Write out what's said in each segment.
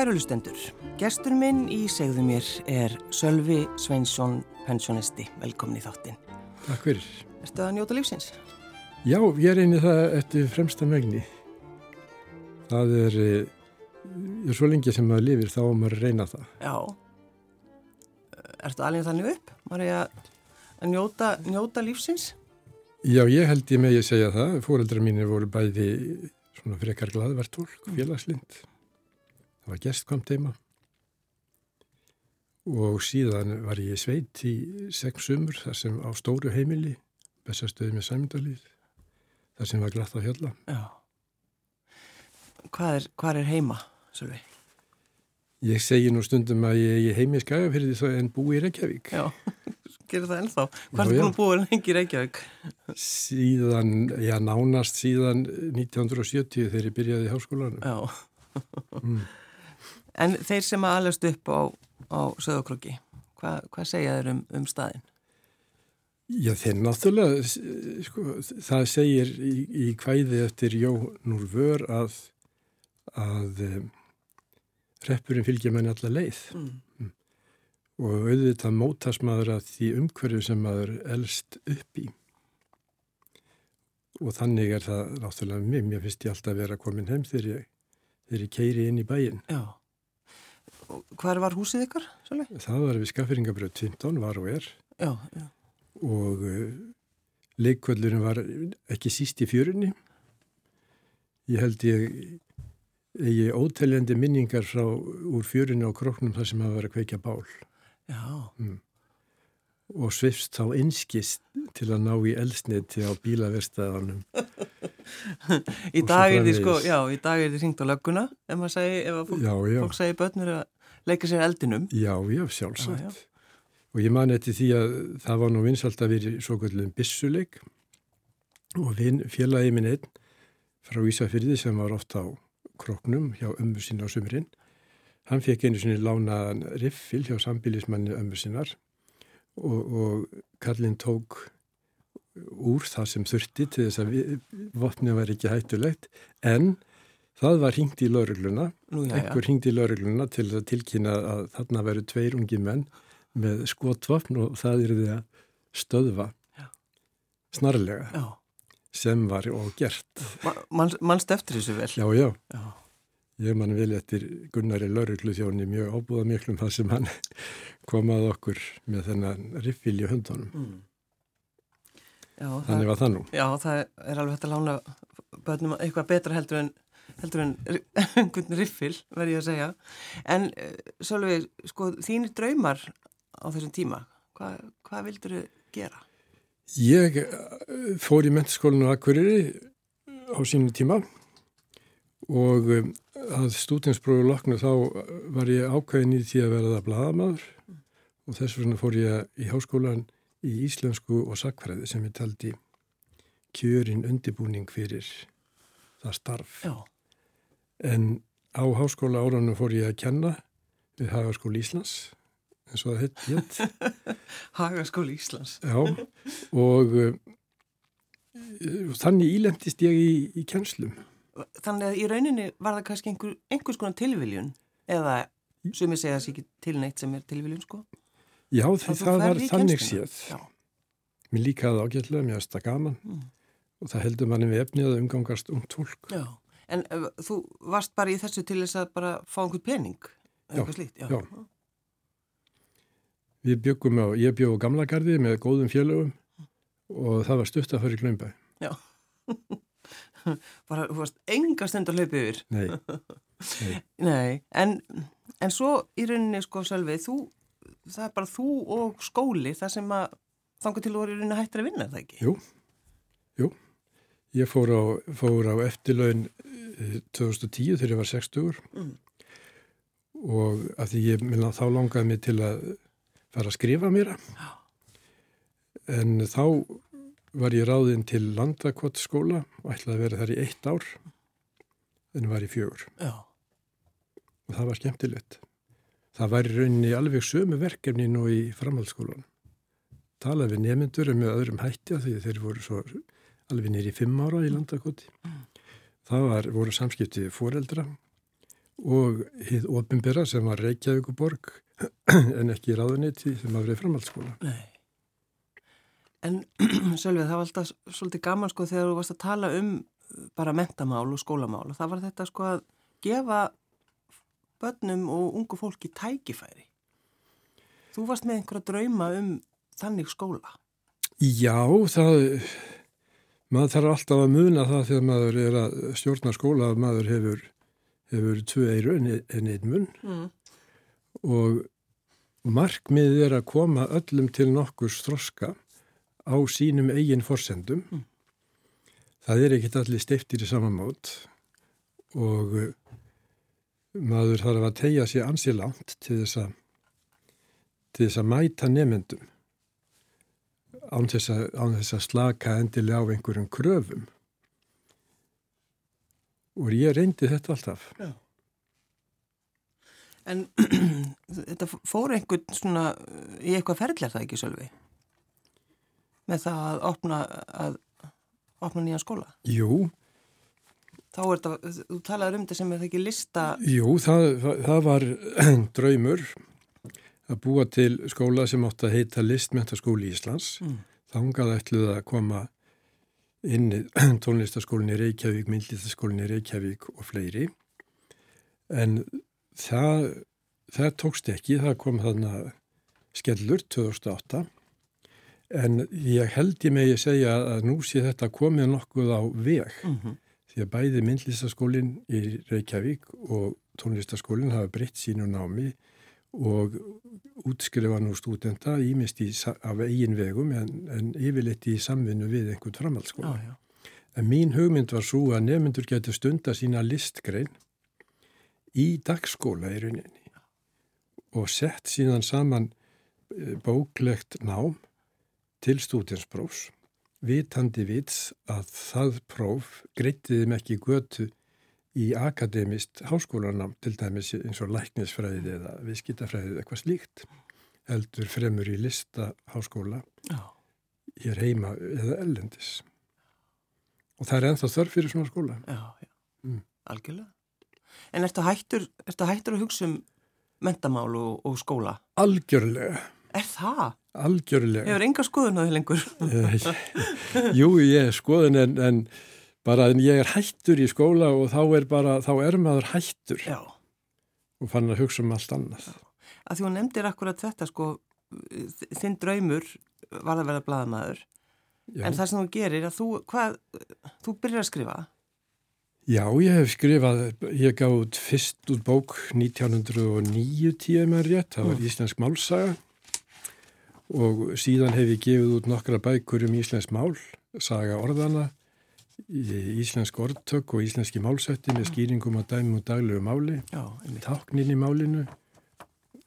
Kærulustendur, gestur minn í segðu mér er Sölvi Sveinsson, pensionisti. Velkomin í þáttinn. Takk fyrir. Erstu að njóta lífsins? Já, ég er einið það eftir fremsta megni. Það er, ég er svo lengi sem maður lifir þá maður reyna það. Já. Erstu alveg þannig upp? Var ég að njóta, njóta lífsins? Já, ég held ég með ég segja það. Fóreldra mínir voru bæði svona frekar gladvertólk, félagslind það var gestkomt heima og síðan var ég sveit í sex sumur þar sem á stóru heimili bestastöði með sæmyndalíð þar sem var glatt á hjalla. Já. Hvað er, hvað er heima, Sölvi? Ég segi nú stundum að ég heimi í Skagafyrði þá en búi í Reykjavík. Já, gerir það ennþá. Hvað er það búin að búa lengi í Reykjavík? Síðan, já nánast síðan 1970 þegar ég byrjaði í háskólanum. Já. Mm. En þeir sem að alast upp á, á söðokröki, hvað, hvað segja þeir um, um staðin? Já, þeir náttúrulega, sko, það segir í, í kvæði eftir Jónúr Vör að, að um, reppurinn fylgja manni alla leið mm. Mm. og auðvitað mótast maður að því umhverju sem maður elst upp í. Og þannig er það náttúrulega mér, mér finnst ég alltaf að vera komin heim þegar ég, þegar ég keiri inn í bæin. Já. Hvar var húsið ykkar? Svolítið? Það var við Skafferingabröð 15, var og er. Já, já. Og uh, leikvöldurinn var ekki síst í fjörunni. Ég held ég, ég óteljandi minningar frá úr fjörunni á kroknum þar sem hafa verið að kveikja bál. Já. Mm. Og svifst þá einskist til að ná í elsniti á bílaverstaðanum. í dag er því sko, já, í dag er því ringt á lögguna ef maður segi, ef fólk, já, já. fólk segi börnur að leika sér eldinum. Já, já, sjálfsagt. Já, og ég man eftir því að það var nú vinsalt að vera svo kallum bissuleik og félagi minn einn frá Ísafyrði sem var ofta á kroknum hjá ömmu sín á sumrin. Hann fekk einu sinni lánaðan riffil hjá sambilismanni ömmu sínar og, og Karlinn tók úr það sem þurfti til þess að vopni var ekki hættulegt en það var hringt í laurugluna, einhver hringt í laurugluna til að tilkynna að þarna veru tveir ungi menn með skotvapn og það er því að stöðva já. snarlega já. sem var og gert. Man, mannst eftir þessu vel? Já, já. já. Ég man vel eftir Gunnari lauruglu þjóni mjög ábúða miklum það sem hann komað okkur með þennan riffil í hundunum. Mm. Já, Þannig var það nú. Já, það er alveg hægt að lána börnum eitthvað betra heldur en heldur en einhvern riffil, verði ég að segja. En uh, Sölvi, sko, þínir draumar á þessum tíma, Hva, hvað vildur þau gera? Ég uh, fór í mentaskólinu Akureyri á sínum tíma og um, að stúdinsprófu loknu þá var ég ákveðin í því að verða bladamadur mm. og þess vegna fór ég í háskólan í íslensku og sakfræði sem ég taldi kjörin undibúning fyrir það starf. Já. En á háskóla áranum fór ég að kenna við Hagaskóli Íslands, eins og það hitt hitt. Hagaskóli Íslands. Já, og uh, þannig ílendist ég í, í kjenslum. Þannig að í rauninni var það kannski einhver, einhvers konar tilviljun eða sem ég segja að það sé ekki tilneitt sem er tilviljun sko? Já, það, það var þannig séð. Já. Mér líkaði ágætlega, mér aðsta gaman mm. og það heldur manni við efnið að umgangast um tólk. Já, en uh, þú varst bara í þessu til þess að bara fá einhver pening, eitthvað slíkt. Já, já. Við byggum á, ég bygg á gamla gardi með góðum félögum og það var stutt að fara í glömbæ. Já, bara, þú varst enga stund að hlaupa yfir. Nei. Nei, Nei. En, en svo í rauninni sko Sölvið, þú það er bara þú og skóli það sem að þangu til voru hættir að vinna, það ekki? Jú, jú. Ég fór á, fór á eftirlaun 2010 þegar ég var 60 mm. og að því ég minna þá langaði mig til að fara að skrifa mér en þá var ég ráðinn til landakott skóla og ætlaði að vera þar í eitt ár en var í fjögur Já. og það var skemmtilegt það var í rauninni alveg sömu verkefni nú í framhaldsskólan. Talaði við nemyndur með öðrum hætti að því þeir voru svo alveg nýri fimm ára í landakoti. Það var, voru samskiptið fóreldra og hið ofinbera sem var Reykjavíkuborg en ekki ráðuniti sem var verið framhaldsskóla. Nei. En Sölvið, það var alltaf svolítið gaman sko þegar þú varst að tala um bara mentamál og skólamál og það var þetta sko að gefa börnum og ungu fólki tækifæri. Þú varst með einhverja drauma um þannig skóla. Já, það, maður þarf alltaf að muna það þegar maður er að stjórna skóla að maður hefur, hefur tvö eiru en einn munn mm. og markmiðið er að koma öllum til nokkur stróska á sínum eigin forsendum. Mm. Það er ekkit allir steiftir í samanmátt og uh, maður þarf að tegja sér ansilánt til þess að til þess að mæta nefnendum án þess að, án þess að slaka endilega á einhverjum kröfum og ég reyndi þetta alltaf Já. En þetta fór einhvern svona í eitthvað ferðlega það ekki sjálfi? með það að opna, að opna nýja skóla? Jú. Þá er þetta, þú talaður um þetta sem er það ekki lista? Jú, það, það var draumur að búa til skóla sem átt að heita Listmentaskóli Íslands. Mm. Þangað ætluð að koma inn tónlistaskólinni Reykjavík, myndlistaskólinni Reykjavík og fleiri. En það, það tókst ekki, það kom þarna skellur 2008 En ég held ég megi segja að nú sé þetta komið nokkuð á veg mm -hmm. því að bæði myndlistaskólinn í Reykjavík og tónlistaskólinn hafa breytt sínu námi og útskrifa nú stúdenta ímest í, af eigin vegum en, en yfirleitt í samvinnu við einhvern framhaldsskóla. Ah, en mín hugmynd var svo að nefnendur getur stunda sína listgrein í dagskóla í rauninni og sett síðan saman eh, bóklegt nám til stúdinsprófs vitandi vits að það próf greitiðum ekki götu í akademist háskólanám til dæmis eins og læknisfræði eða viðskitafræði eða eitthvað slíkt heldur fremur í lista háskóla oh. hér heima eða ellendis og það er enþá þörf fyrir svona skóla Já, já, mm. algjörlega En ertu hættur, ertu hættur að hugsa um mentamál og, og skóla? Algjörlega Er það? Algjörlega. Hefur enga skoðun á því lengur? Jú, ég er skoðun en, en bara en ég er hættur í skóla og þá er bara, þá er maður hættur Já. og fann að hugsa um allt annað. Já. Að því hún nefndir akkurat þetta sko, þinn draumur var að vera bladamæður en það sem þú gerir að þú, hvað, þú byrjar að skrifa? Já, ég hef skrifað, ég gáð fyrst út bók 1909 tíu með rétt, það var mm. Íslensk málsaga og síðan hef ég gefið út nokkra bækur um Íslensk mál, saga orðana, Íslensk orðtök og Íslenski málsætti með skýringum á dæmum og daglegu máli, taknin í málinu.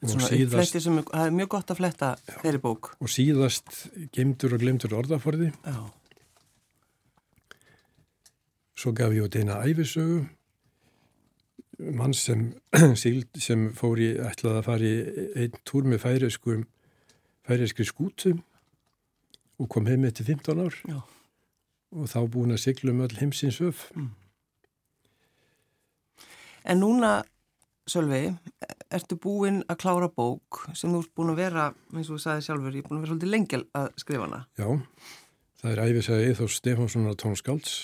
Svona síðast, sem, það er mjög gott að fletta þeirri bók. Og síðast gemdur og glemdur orðaforði. Já. Svo gaf ég út eina æfisögu, mann sem, sem fór í, ætlaði að fara í einn túr með færiðskum færiðskri skútu og kom heim eftir 15 ár Já. Og þá búin að sigla um öll heimsins öf. Mm. En núna, Sölvi, ertu búin að klára bók sem þú ert búin að vera, eins og þú sagði sjálfur, ég er búin að vera svolítið lengjal að skrifa hana. Já, það er æfisæði Eithor Stefánssonar tónskálds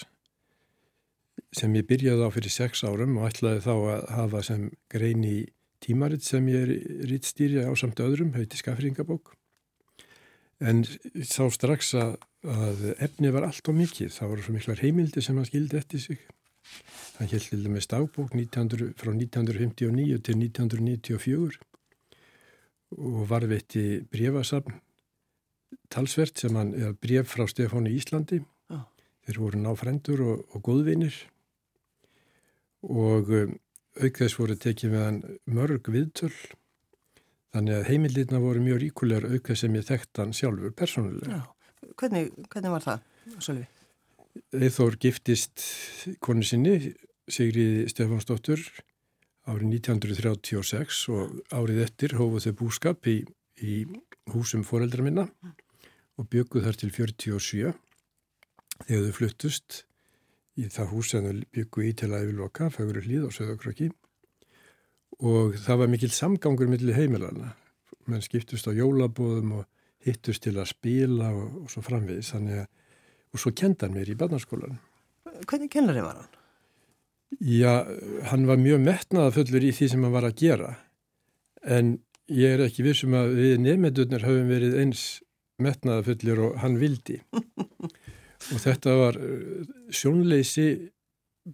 sem ég byrjaði á fyrir sex árum og ætlaði þá að hafa sem grein í tímaritt sem ég er rittstýri á samt öðrum, heiti Skafringabók En þá strax að, að efni var allt og mikið, það voru svo miklar heimildi sem hann skildi eftir sig. Hann held til dæmis dagbók 1900, frá 1959 til 1994 og varveitti brefasafn talsvert sem hann, eða bref frá Stefáni Íslandi. Ah. Þeir voru náfrendur og, og góðvinir og um, aukveðs voru tekið með hann mörg viðtöl Þannig að heimildina voru mjög ríkulegar auka sem ég þekkt hann sjálfur persónulega. Já, hvernig, hvernig var það, Sölvi? Eithór giftist konu sinni, Sigriði Stefansdóttur, árið 1936 og árið eftir hófuð þau búskap í, í húsum foreldra minna og bygguð þar til 47 þegar þau fluttust í það hús sem þau bygguð í til að yfirloka, fagurur hlýð og söðakröki og það var mikil samgangur millir heimilana. Menn skiptust á jólabóðum og hittust til að spila og, og svo framvegis. Þannig að, og svo kenda hann mér í barnaskólan. Hvernig kennari var hann? Já, hann var mjög metnaðafullur í því sem hann var að gera. En ég er ekki vissum að við nefndurnar hafum verið eins metnaðafullir og hann vildi. og þetta var eh, sjónleysi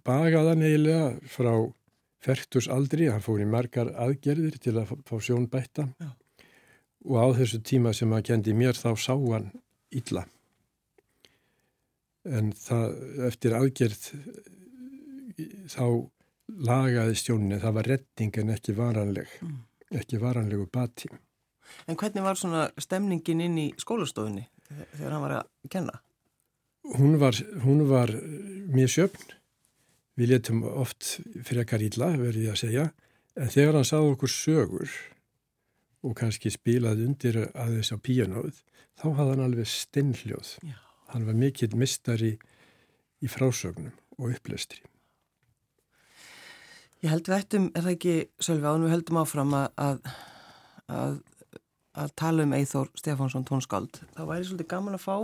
bagaðan eiginlega frá færtus aldri, hann fór í margar aðgerðir til að fá sjón bætta Já. Og á þessu tíma sem hann kendi mér þá sá hann illa. En það, eftir aðgerð þá lagaði stjóninni, það var redding en ekki varanleg, mm. ekki varanlegu bati. En hvernig var svona stemningin inn í skólastofunni þegar hann var að kenna? Hún var, hún var mjög sjöfn Við letum oft frekar ítla, verði ég að segja, en þegar hann sað okkur sögur og kannski spilaði undir aðeins á píanóð, þá hafði hann alveg steinljóð. Já. Hann var mikill mistari í frásögnum og upplestri. Ég held við ættum, er það ekki, Sölvi, án við heldum áfram að, að, að tala um Eithór Stefánsson tónskáld. Það væri svolítið gaman að fá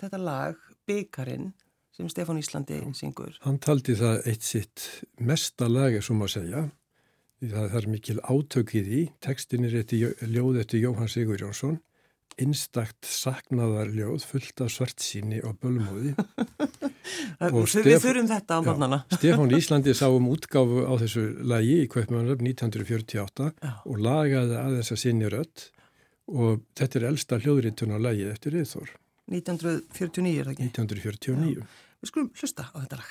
þetta lag, Byggarinn, sem Stefán Íslandi syngur. Hann taldi það eitt sitt mesta lagi sem að segja það er mikil átökið í tekstin er ljóð eftir Jóhann Sigur Jónsson einstakt saknaðar ljóð fullt af svartsíni og bölmóði og. Við þurfum þetta á mannana Stefán Íslandi sá um útgáfu á þessu lagi í Kveipmannaröf 1948 Já. og lagaði að þessa sinni rött og þetta er elsta hljóðrítun á lagi eftir Eithor 1949 er það ekki? 1949 Já. Við skulum hlusta á þetta lag.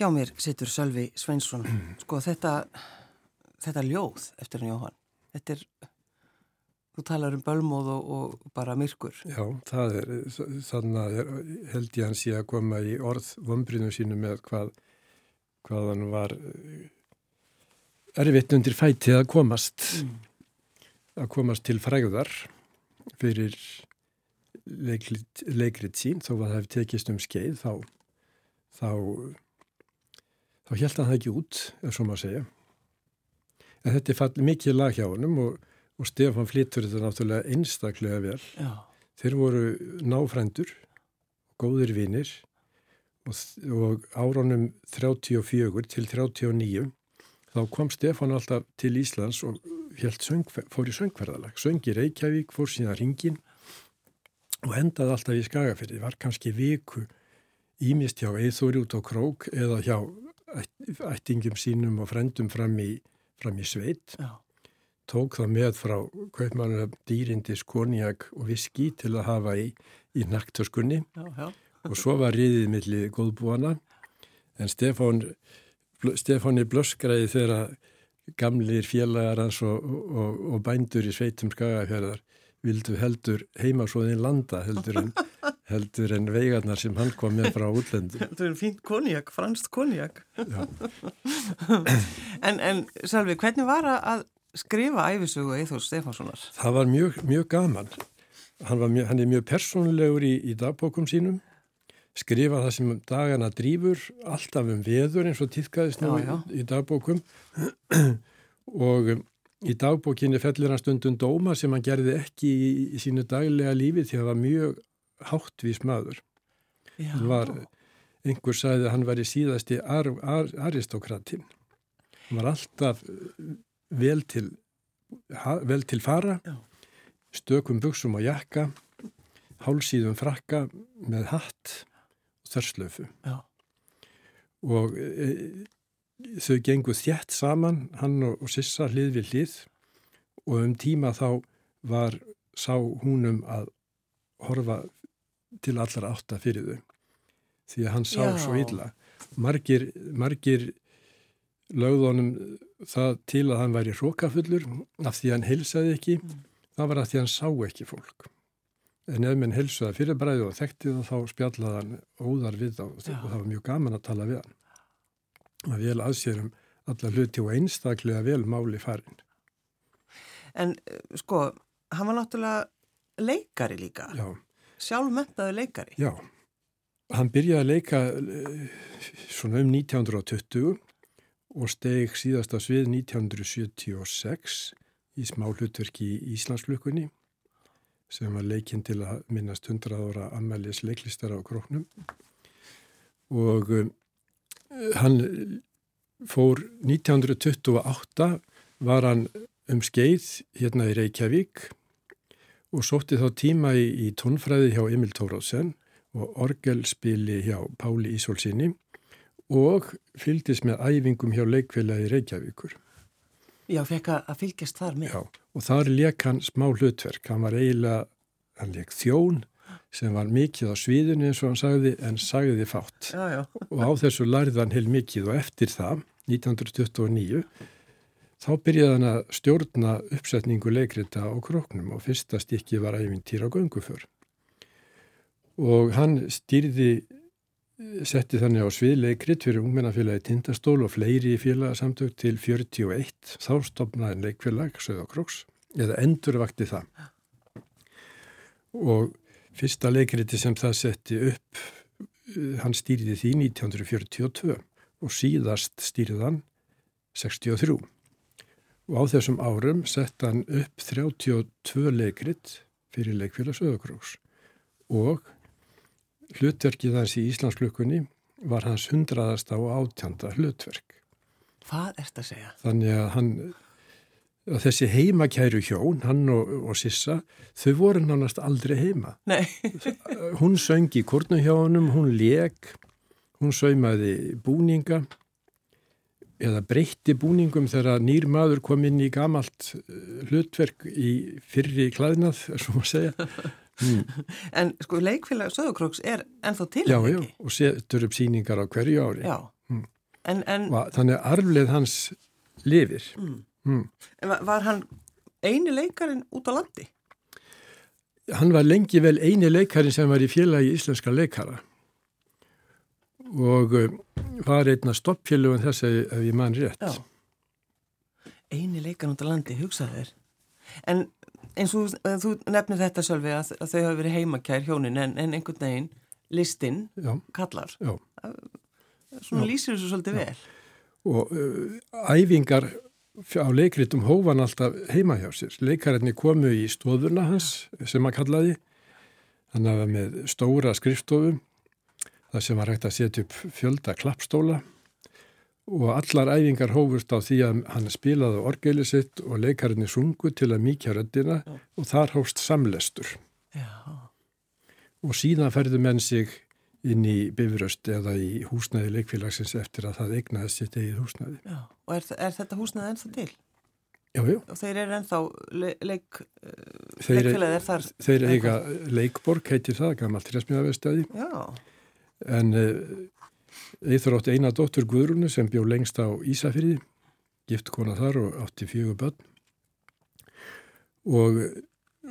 Hjá mér situr Sölvi Sveinsson. Sko þetta, þetta ljóð eftir hann Jóhann, þetta er, þú talar um bölmóð og, og bara myrkur. Já, það er, þannig að held ég hans ég að koma í orð vombriðum sínu með hvað, hvað hann var erfitt undir fætið að komast, mm. að komast til fræðar fyrir leikrit sín, þó að það hefði tekist um skeið, þá, þá, þá held hann það ekki út, ef svo maður segja. En þetta er fall, mikið lag hjá honum og, og Stefan flyttur þetta náttúrulega einstaklega vel. Já. Þeir voru náfrændur, góðir vinir og, og áronum 34 til 39 þá kom Stefan alltaf til Íslands og söng, fór í söngverðalag. Söngi Reykjavík, fór síðan ringin og endaði alltaf í Skagafyrði. Var kannski viku ímist hjá Eithóri út á Krók eða hjá ættingum sínum og frendum fram í, fram í sveit. Já. Tók það með frá kaupmannar dýrindis konjak og viski til að hafa í, í naktöskunni og svo var riðið millir góðbúana en Stefán Stefáni blöskræði þegar gamlir félagar hans og, og, og bændur í sveitum skagafjörðar vildu heldur heimasóðin landa heldur en, heldur en veigarnar sem hann kom með frá útlendu. Þetta er fínt konjak, franskt konjak. en, en Sölvi, hvernig var að skrifa æfisugu Eithor Stefánssonar? Það var mjög, mjög gaman. Hann, mjög, hann er mjög persónlegur í, í dagbókum sínum skrifa það sem dagana drýfur alltaf um veður eins og týðkaðist nú já, já. Í, í dagbókum og um, í dagbókinni fellir hann stundum dóma sem hann gerði ekki í, í sínu daglega lífi því að það var mjög háttvís maður. Já. hann var, einhver sagði að hann var í síðasti ar, ar, aristokratin hann var alltaf vel til ha, vel til fara stökum buksum og jakka hálsíðum frakka með hatt þörslöfu og e, þau gengur þjætt saman hann og, og Sissa hlið við hlið. Og um tíma þá var sá húnum að horfa til allar átta fyrir þau. Því að hann sá Já. svo illa. Margir, margir lögðunum það til að hann væri hrókafullur af því að hann heilsaði ekki. Mm. það var að því að hann sá ekki fólk. En ef minn helsuða fyrir bræði og þekkti það þá spjallaði hann óðar við þá og það var mjög gaman að tala við hann. Að vel aðsérum alla hluti og einstaklega vel máli farin. En sko, hann var náttúrulega leikari líka. Já, sjálfmentaði leikari. Já. Hann byrjaði að leika svona um 1920 og steg síðast á svið 1976 í smá hlutverki í Íslandsflökunni sem var leikinn til að minnast 100 ára ammælis leiklistar á króknum. Og um, hann fór 1928 var hann um skeið hérna í Reykjavík og sótti þá tíma í, í tónfræði hjá Emil Tóráðsen og orgelspili hjá Páli Ísolsinni og fylgdist með æfingum hjá leikfélagi Reykjavíkur. Já, fekk að fylgjast þar með. Já, og þar leik hann smá hlutverk. Hann var eiginlega, hann leik þjón sem var mikið á sviðinu eins og hann sagði, en sagði fátt. Já, já. Og á þessu lærði hann heil mikið og eftir það, 1929, þá byrjaði hann að stjórna uppsetningu leikrita á króknum og fyrsta stikki var æfintýra á gönguför. Og hann stýrði setti þannig á sviðleikrit fyrir ungmennafélagi Tindastól og fleiri félagsamtök til 41. Þá stopnaði en leikfélag, Söðokróks, eða endurvakti það. Og fyrsta leikriti sem það setti upp, hann stýrði því 1942 og síðast stýrði hann 63. Og á þessum árum sett hann upp 32 leikrit fyrir leikfélag Söðokróks og hlutverkið hans í Íslandsklukkunni var hans hundraðasta og átjanda hlutverk. Hvað ert að segja? Þannig að hann, að þessi heimakæru hjón, hann og, og Sissa, þau voru nánast aldrei heima. Nei. hún söng í kurnuhjónum, hún leik, hún saumaði búninga eða breytti búningum þegar nýr maður kom inn í gamalt hlutverk í fyrri klæðnað, svo maður segja. Mm. En sko leikfélag Söðokróks er ennþá til Já, já, og setur upp síningar á hverju ári. Já, mm. En, en, þannig að arfleð hans lifir. mm. En var- hann eini leikarinn út á landi? Hann var lengi vel eini leikarin sem var í félagi íslenska leikara og uh, var einna stoppfélagum þess að ef ég man rétt. Já. Eini leikarinn út á landi, hugsaðu þér. En eins og þú- þú nefnir þetta sjálfi að, að þau hafa verið heimakær hjónin en, en einhvern veginn listinn Já, kallar. já. Svona Já. lýsir þessu svolítið vel. Og uh, æfingar á leikritum hófan alltaf heima hjá sér. Leikararnir komu í stofuna hans sem að kallaði. Hann hafa með stóra skrifstofu þar sem var hægt að setja upp fjölda klappstóla og allar æfingar hófust á því að hann spilaði orgeili sitt og leikararnir sungu til að mýkja röddina Já. og þar hófst samlestur. Já. Og síðan ferðu menn sig inn í bifröst eða í húsnæði leikfélagsins eftir að það eignaði sitt eigið húsnæði. Já. Og er, er þetta húsnað ennþá til? Já, já. Og þeir eru ennþá le, leik, leikfélagið er þar? þeir eiga leikborg, heitir það, gammalt trefsmiðavestæði, Já. En uh, Eithur átti eina dóttur Guðrúnu sem bjó lengst á Ísafyrði, gift kona þar og átti fjögur börn. Og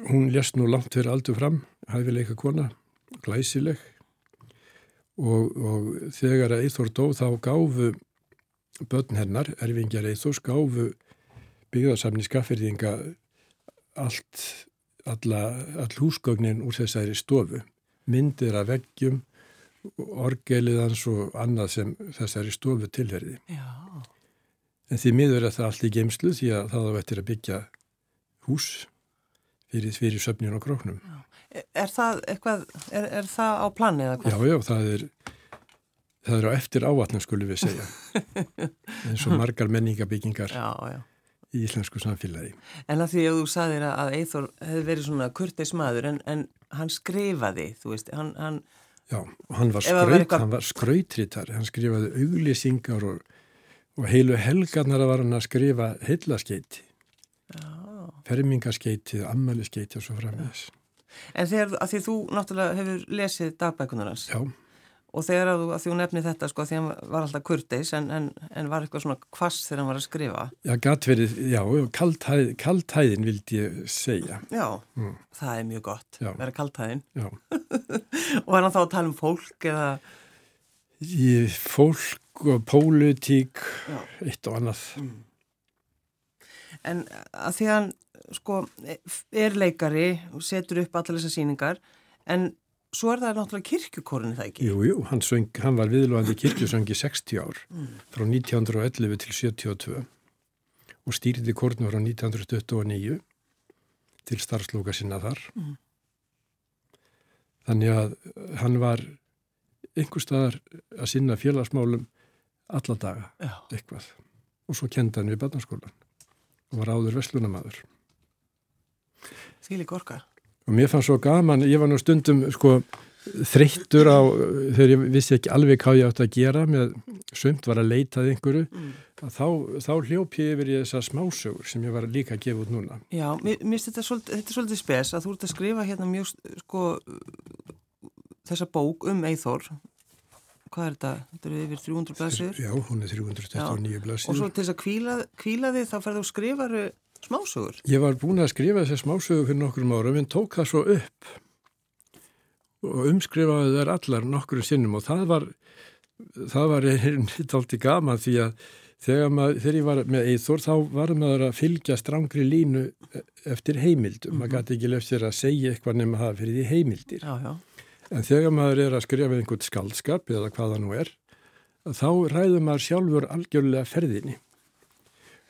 hún lest nú langt fyrir aldur fram, hæfileika kona, glæsileg. Og, og þegar Eithur dó þá gáfu börn hennar, erfingjar Eithurs, gáfu byggðarsamni skaffyrðinga allt, all húsgögnin úr þessari stofu, myndir af veggjum, orgeliðans og annað sem þessari stofu tilherði. Já. En því miður er það allt í geimslu því að það á eftir að byggja hús fyrir, fyrir söfnin og króknum. Er, er það eitthvað, er, er það á plani eða hvað? Já, já, það er, það er á eftir ávatnum skulum við segja. eins og margar menningabyggingar Já, já. í íslensku samfélagi. En að því að þú saðir að, Eithor hefði verið svona kurteis maður en, en hann skrifaði, þú veist, hann, hann Já, hann var, skraut, eitthvað- hann var skrautrítar, hann skrifaði auglýsingar og, og heilu helgarnar var hann að skrifa heilaskeiti, fermingaskeiti, ammæliskeiti og svo framvegis. En þegar, því þú náttúrulega hefur lesið dagbækunar hans? Já, og þegar að þú, að þú nefni þetta sko því hann var alltaf kurteis en, en, en var eitthvað svona kvass þegar hann var að skrifa. já, gatt verið, já, kaltæð, kaltæðin vildi ég segja. Já, Mm. það er mjög gott, Já. vera kaltæðin. Og hann þá að tala um fólk eða, í fólk og pólitík, Já. eitt og annað. en að því hann sko er leikari og setur upp allar þessar síningar en svo er það náttúrulega kirkjukorinu það ekki? Jú, jú, hann, söng, hann var viðlóðandi kirkjusöngi 60 ár, Mm. frá 1911 til 72 og stýrði kórnum frá 1929 til starfsloka sinna þar. Mm. Þannig að hann var einhver staðar að sinna félagsmálum alla daga, Já. eitthvað. Og svo kendi hann við barnaskólan og var áður veslunamadur. Því líka orka. Og mér fannst svo gaman, ég var nú stundum sko þreyttur á, þegar ég vissi ekki alveg hvað ég átt að gera með sumt var að leitað einhverju, Mm. þá, þá hljóp ég yfir í þessar smásögur sem ég var líka að gefa út núna. Já, mér finnst þetta, þetta svolítið spes að þú ert að skrifa hérna mjög sko þessa bók um Eithor hvað er þetta? Þetta eru yfir 300 blaðsir Já, hún er 329 og blaðsir. svo til þess að kvíla, kvíla þig þá ferðu að skrifa smásögur Ég var búin að skrifa þessar smásögur fyrir nokkrum árum en tók það svo upp og umskrifaði þær allar nokkrum sinnum og það var, það var eitthvað gaman því að þegar, maður, þegar ég var með Eithor þá var maður að fylgja strángri línu eftir heimildum. Maður gæti ekki lefst sér að segja eitthvað nema það fyrir því heimildir. Já, já, En þegar maður er að skrifa einhvern skaldskap eða hvað það nú er, þá ræður maður sjálfur algjörlega ferðinni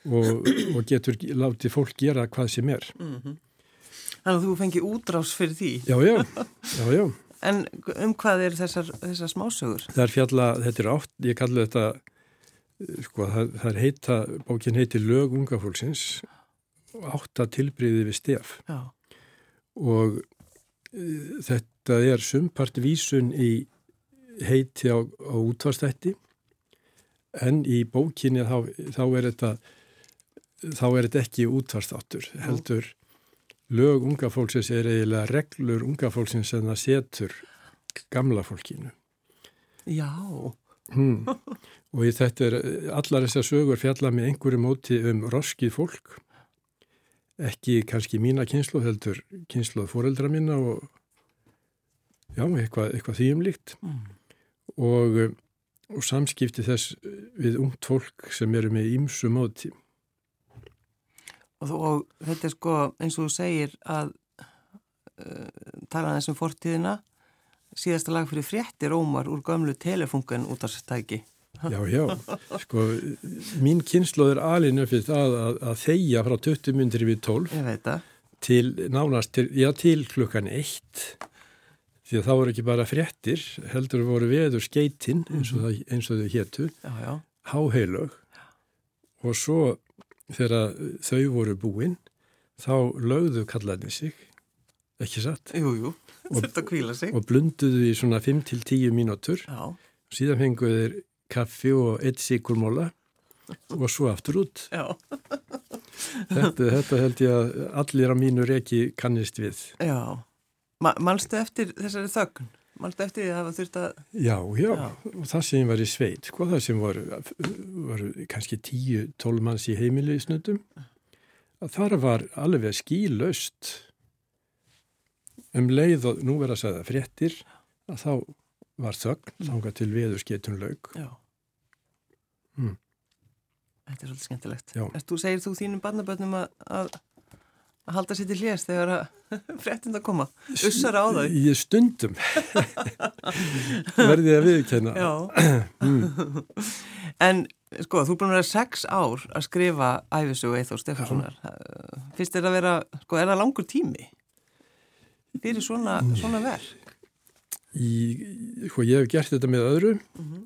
og, og getur látið fólk gera hvað sem er. mm Þannig að þú fengi útrás fyrir því Já, já, já, já. en um hvað er þessar, þessar smásögur? Það er fjalla, þetta er átt, ég kalli þetta, eh, sko, það, það er heita, bókin heitir Lög unga fólksins, átta tilbriði við stef Já, og e, þetta er sumpart vísun í heiti á, á útvarstætti en í bókinni þá, þá er þetta þá er þetta ekki útvarstáttur heldur lög unga fólksins er eiginlega reglur unga fólksins sem það setur gamla fólkinu já, Hmm. Og í þetta er allar þessar sögur fjalla með einhverju móti um roskið fólk, ekki kannski mína kynslu, heldur kynsluð fóreldra mína og já, eitthvað, eitthvað þýjumlíkt mm. og, og samskipti þess við ungt fólk sem eru með ímsu móti. Og, og þetta er sko eins og þú segir að uh, tala þessum fortíðina. Síðasta lag fyrir fréttir ómar úr gamlu telefunken út af stæki. Já, já, sko, mín kynsloð er alinu fyrir það að, að þeia frá 20 myndir við 12 til nánast, til, já, til klukkan 1 því að þá voru ekki bara fréttir, heldur voru veður skeitinn eins og, það, eins og þau héttu, háheilög. Og svo þegar þau voru búinn, þá lögðu kallarnir sig, ekki satt? Jú, jú sig. Og blunduðu í svona 5-10 mínútur. Já. Síðan fenguðu þeir kaffi og eitt síkurmóla og svo aftur út. Þetta, þetta held ég að allir á mínu reki kannist við. Já. Ma Mannstu eftir þessari þögn? Mannstu eftir því að það var þurft að... Já, já, já. Það sem var í sveit, sko, það sem voru, voru kannski 10-12 manns í heimili í snöndum, að þar var alveg skílaust um leið og nú verða að segja fréttir að þá var þögn mm. þánga til veður sketun laug Já mm. Þetta er svolítið skemmtilegt. Þú segir þú þínum barnabönnum að, að að halda sér til hljés þegar fréttind að koma, ussar á þau Ég stundum verði að viðkjöna mm. En sko, þú búin að vera sex ár að skrifa æfisögu Eithór Stefanssonar Fyrst er að vera, sko, er það langur tími? fyrir svona, svona verk? Í, sko, ég hef gert þetta með öðru. Mm -hmm.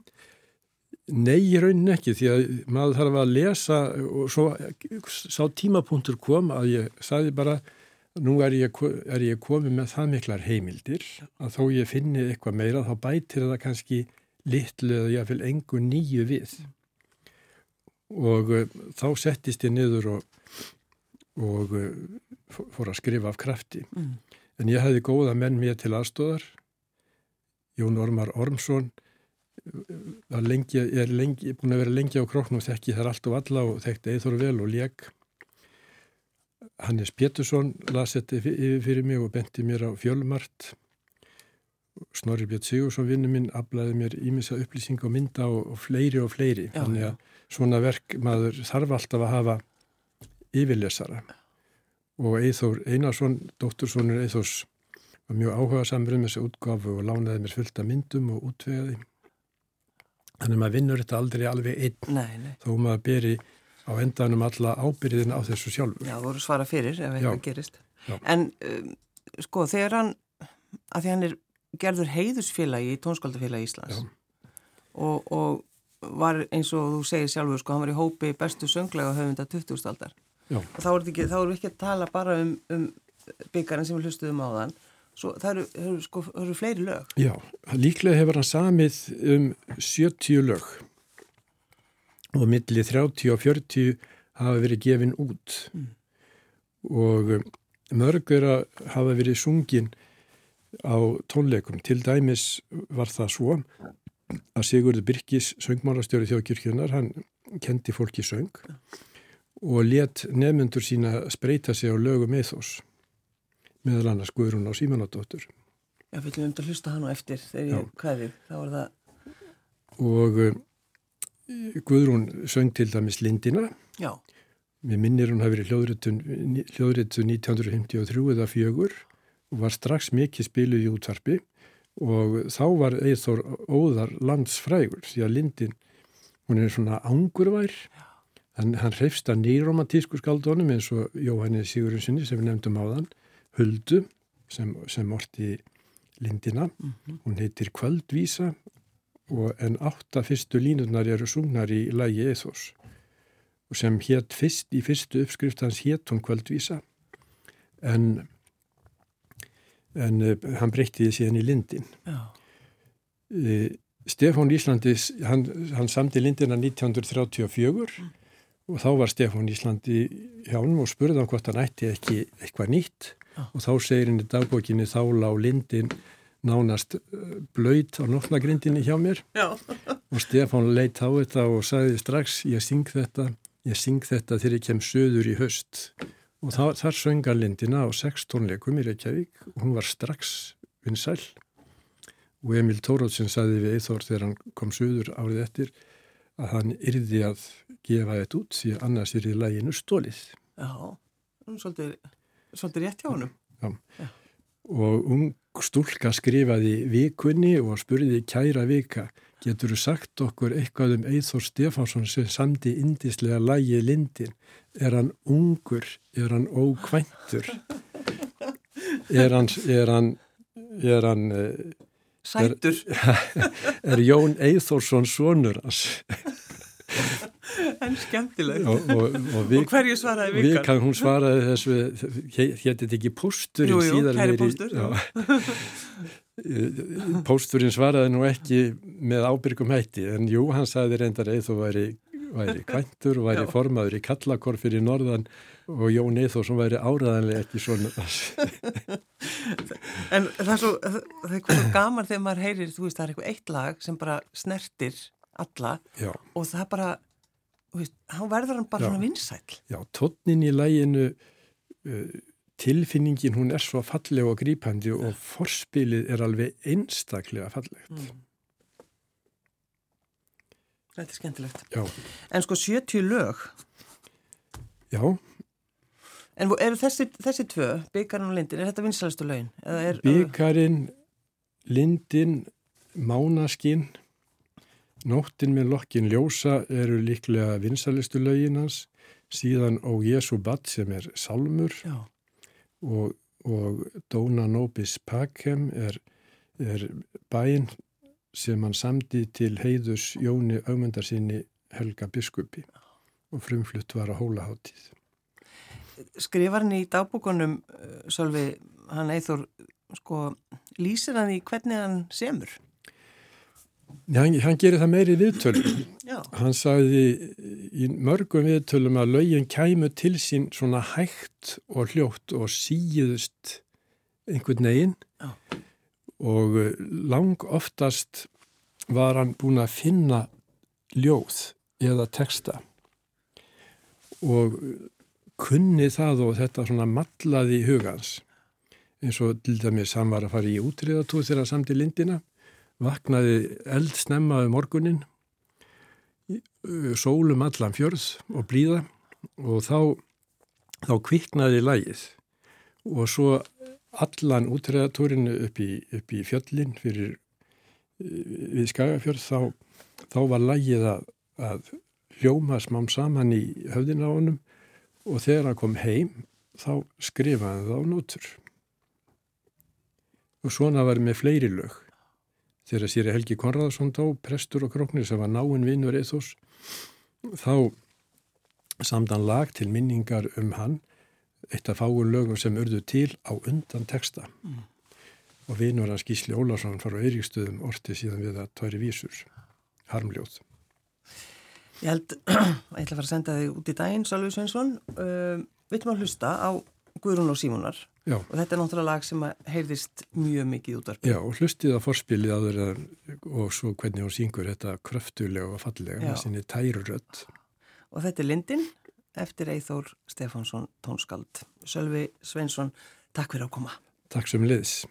Nei, í raunin ekki, því að maður þarf að lesa og svo sá tímapunktur kom að ég saði bara, nú er ég, er ég komið með það miklar heimildir að þó ég finni eitthvað meira þá bætir það kannski litlu eða ég vil engu nýju við. Og uh, þá settist ég niður og, og uh, fór að skrifa af krafti. Mm. En ég hefði góða menn mér til aðstóðar. Jón Ormar Ormsson lengi, er lengi, búin að vera lengi á króknum og þekki þar allt og alla og þekkti eithor vel og leg. Hannes Pétursson las þetta yfir fyrir mig og benti mér á fjölmart. Snorri Björn Sigursson vinnu minn aflaði mér ímissa upplýsing og mynda og, fleiri og fleiri. Já, Þannig að svona verk maður þarf alltaf að hafa yfirlesara og Eithór Einarsson, dóttursonur Eithórs var mjög áhuga samrið með þessu útgafu og lánaði mér fullt af myndum og útvegaði þannig að maður vinnur þetta aldrei alveg einn nei, nei. þó maður beri á endanum alla ábyrðin á þessu sjálfur Já, voru svara fyrir ef eitthvað gerist Já. En um, sko, þegar hann að því hann er gerður heiðusfélagi í tónskaldafélagi Íslands og, og var eins og þú segir sjálfur sko, hann var í hópi bestu sönglega höfunda 2000-aldar Já. Þá erum við ekki, ekki að tala bara um, um byggjarinn sem við hlustuðum á þann. Svo, það eru, eru, sko, eru fleiri lög. Já, líklega hefur hann samið um 70 lög og millið 30 og 40 hafa verið gefin út mm. og um, mörgur hafa verið sungin á tónleikum. Til dæmis var það svo að Sigurður Birkis, söngmálastjóri þjóðkirkjunar, hann kendi fólki söng og let nefnendur sína spreita sig á lögum eithos meðal annars Guðrún á Símanadóttur. Já, við viljum um að hlusta hann og eftir þegar ég kvæði, þá var það... Og uh, Guðrún söng til dæmis Lindina. Já. Mér minnir hún hafi verið hljóðritu 1953 eða fjögur og var strax mikið spiluð í útvarpi og þá var Eithor óðar landsfrægur því að Lindin, hún er svona ángurvær Já Hann, hann hreifst að nýromantísku skaldónum eins og Jóhanni Sigurðinssoni sem við nefndum á þann, Huldu sem, sem orti Lindina. Mm -hmm. Hún heitir Kvöldvísa og en átta fyrstu línurnar eru sungnar í lægi Eithos og sem hétt fyrst í fyrstu uppskrift hans hétt hún Kvöldvísa en, en uh, hann breytti því síðan í Lindin. Uh, Stefán Íslandis, hann, hann samti Lindina 1934 mm og þá var Stefán Íslandi hjá hann og spurði hann hvort hann ætti ekki eitthvað nýtt. Og þá segir henni dagbókinni þá lág lindin nánast uh, blöyt á nótnagrindinni hjá mér Já. og Stefán leitt á þetta og sagði strax ég syng þetta, ég syng þetta þegar ég kem söður í höst og það, þar söngar Lindina á sex tónleikum í Reykjavík og hún var strax vinsæl og Emil Tórótsin sagði við Eithor þegar hann kom söður árið eftir að hann yrði að gefa þetta út því annars er í læginu stólið. Já, svolítið, svolítið rétt hjá honum. Já. Já. Og ung stúlka skrifaði vikunni og spurði kæra vika getur þú sagt okkur eitthvað um Eithor Stefánsson sem samdi indislega lægi Lindin. Er hann ungur? Er hann ókvæntur? Er hann, er hann, er hann Sætur. Er, er Jón Eithórsson svonur hans? En skemmtilegt. Og, og, og, og hverju svaraði vikan? Vikan, hún svaraði þessu, hétti þetta ekki. Jú, jú, kæri póstur. Pósturinn svaraði nú ekki með ábyrgum hætti, en jú, hann sagði reyndar Eithó væri, væri kvæntur væri já. formaður í Kallakorfir í norðan og Jón Eithórsson væri áraðanlega ekki svona. en það er svo, það er eitthvað gaman þegar maður heyrir, þú veist, það er eitthvað eitt lag sem bara snertir alla já. og það bara Veist, hann verður hann bara já, svona vinsæl Já, tónnin í læginu uh, tilfinningin hún er svo falleg og grípandi og forspilið er alveg einstaklega fallegt mm. Þetta er skemmtilegt já. En sko 70 lög Já En eru þessi, þessi tvö, Byggarinn og Lindin er þetta vinsælustu lögin? Byggarinn Lindin Mánaskinn Nóttin með lokkin ljósa eru líklega vinsalistu löginans, síðan Ó Jésu Batt sem er salmur og, og Dóna Nobis Pakem er, er bæinn sem hann samdi til heiðus Jóni augmyndarsinni Helga Biskupi og frumflutt var að hóla hátíð. Skrifar hann í dagbúkonum, Sölvi, hann eithor, sko, lýsir hann í hvernig hann semur? Hann, hann gerir það meiri viðtölum. Hann sagði í mörgum viðtölum að lögin kæmu til sín svona hægt og hljótt og síðust einhvern negin og eh, lang oftast var hann búin að finna ljóð eða texta. Og kunni það og þetta svona matlaði í hugans eins og til dæmis hann var að fara í útriðatúð þegar samt í lindina vaknaði eld snemma um morgunin, sólum allan fjörð og blíða og þá, þá kviknaði lægið og svo allan útræðatúrinu upp upp í fjöllin fyrir við Skagafjörð þá, þá var lægið að, að hljóma smám saman í höfðina á honum. Og þegar hann kom heim þá skrifaði það á nótur. Og svona var með fleiri lög þegar sér Helgi Konradsson tó, prestur og króknir sem var náinn vinnur eithos, þá samdan lag til minningar um hann, eitt af fáur lögum sem urðu til á undan texta. Mm. Og vinnur hans Gísli Ólarsson fara á Eiríkstöðum orti síðan við að tværi vísur, harmljóð. Ég held, ég ætla að fara að senda þig út í daginn, Sálvi Sveinsson. Uh, Vittum að hlusta á Guðrún og Símunar Já. og þetta er náttúrulega lag sem heyrðist mjög mikið út af Já, og hlustið að forspilið aður og svo hvernig hún syngur þetta kröftulega og fallega með sinni tærurött Og þetta er Lindin eftir Eithór Stefánsson tónskald Sölvi Sveinsson, takk fyrir að koma. Takk sem liðs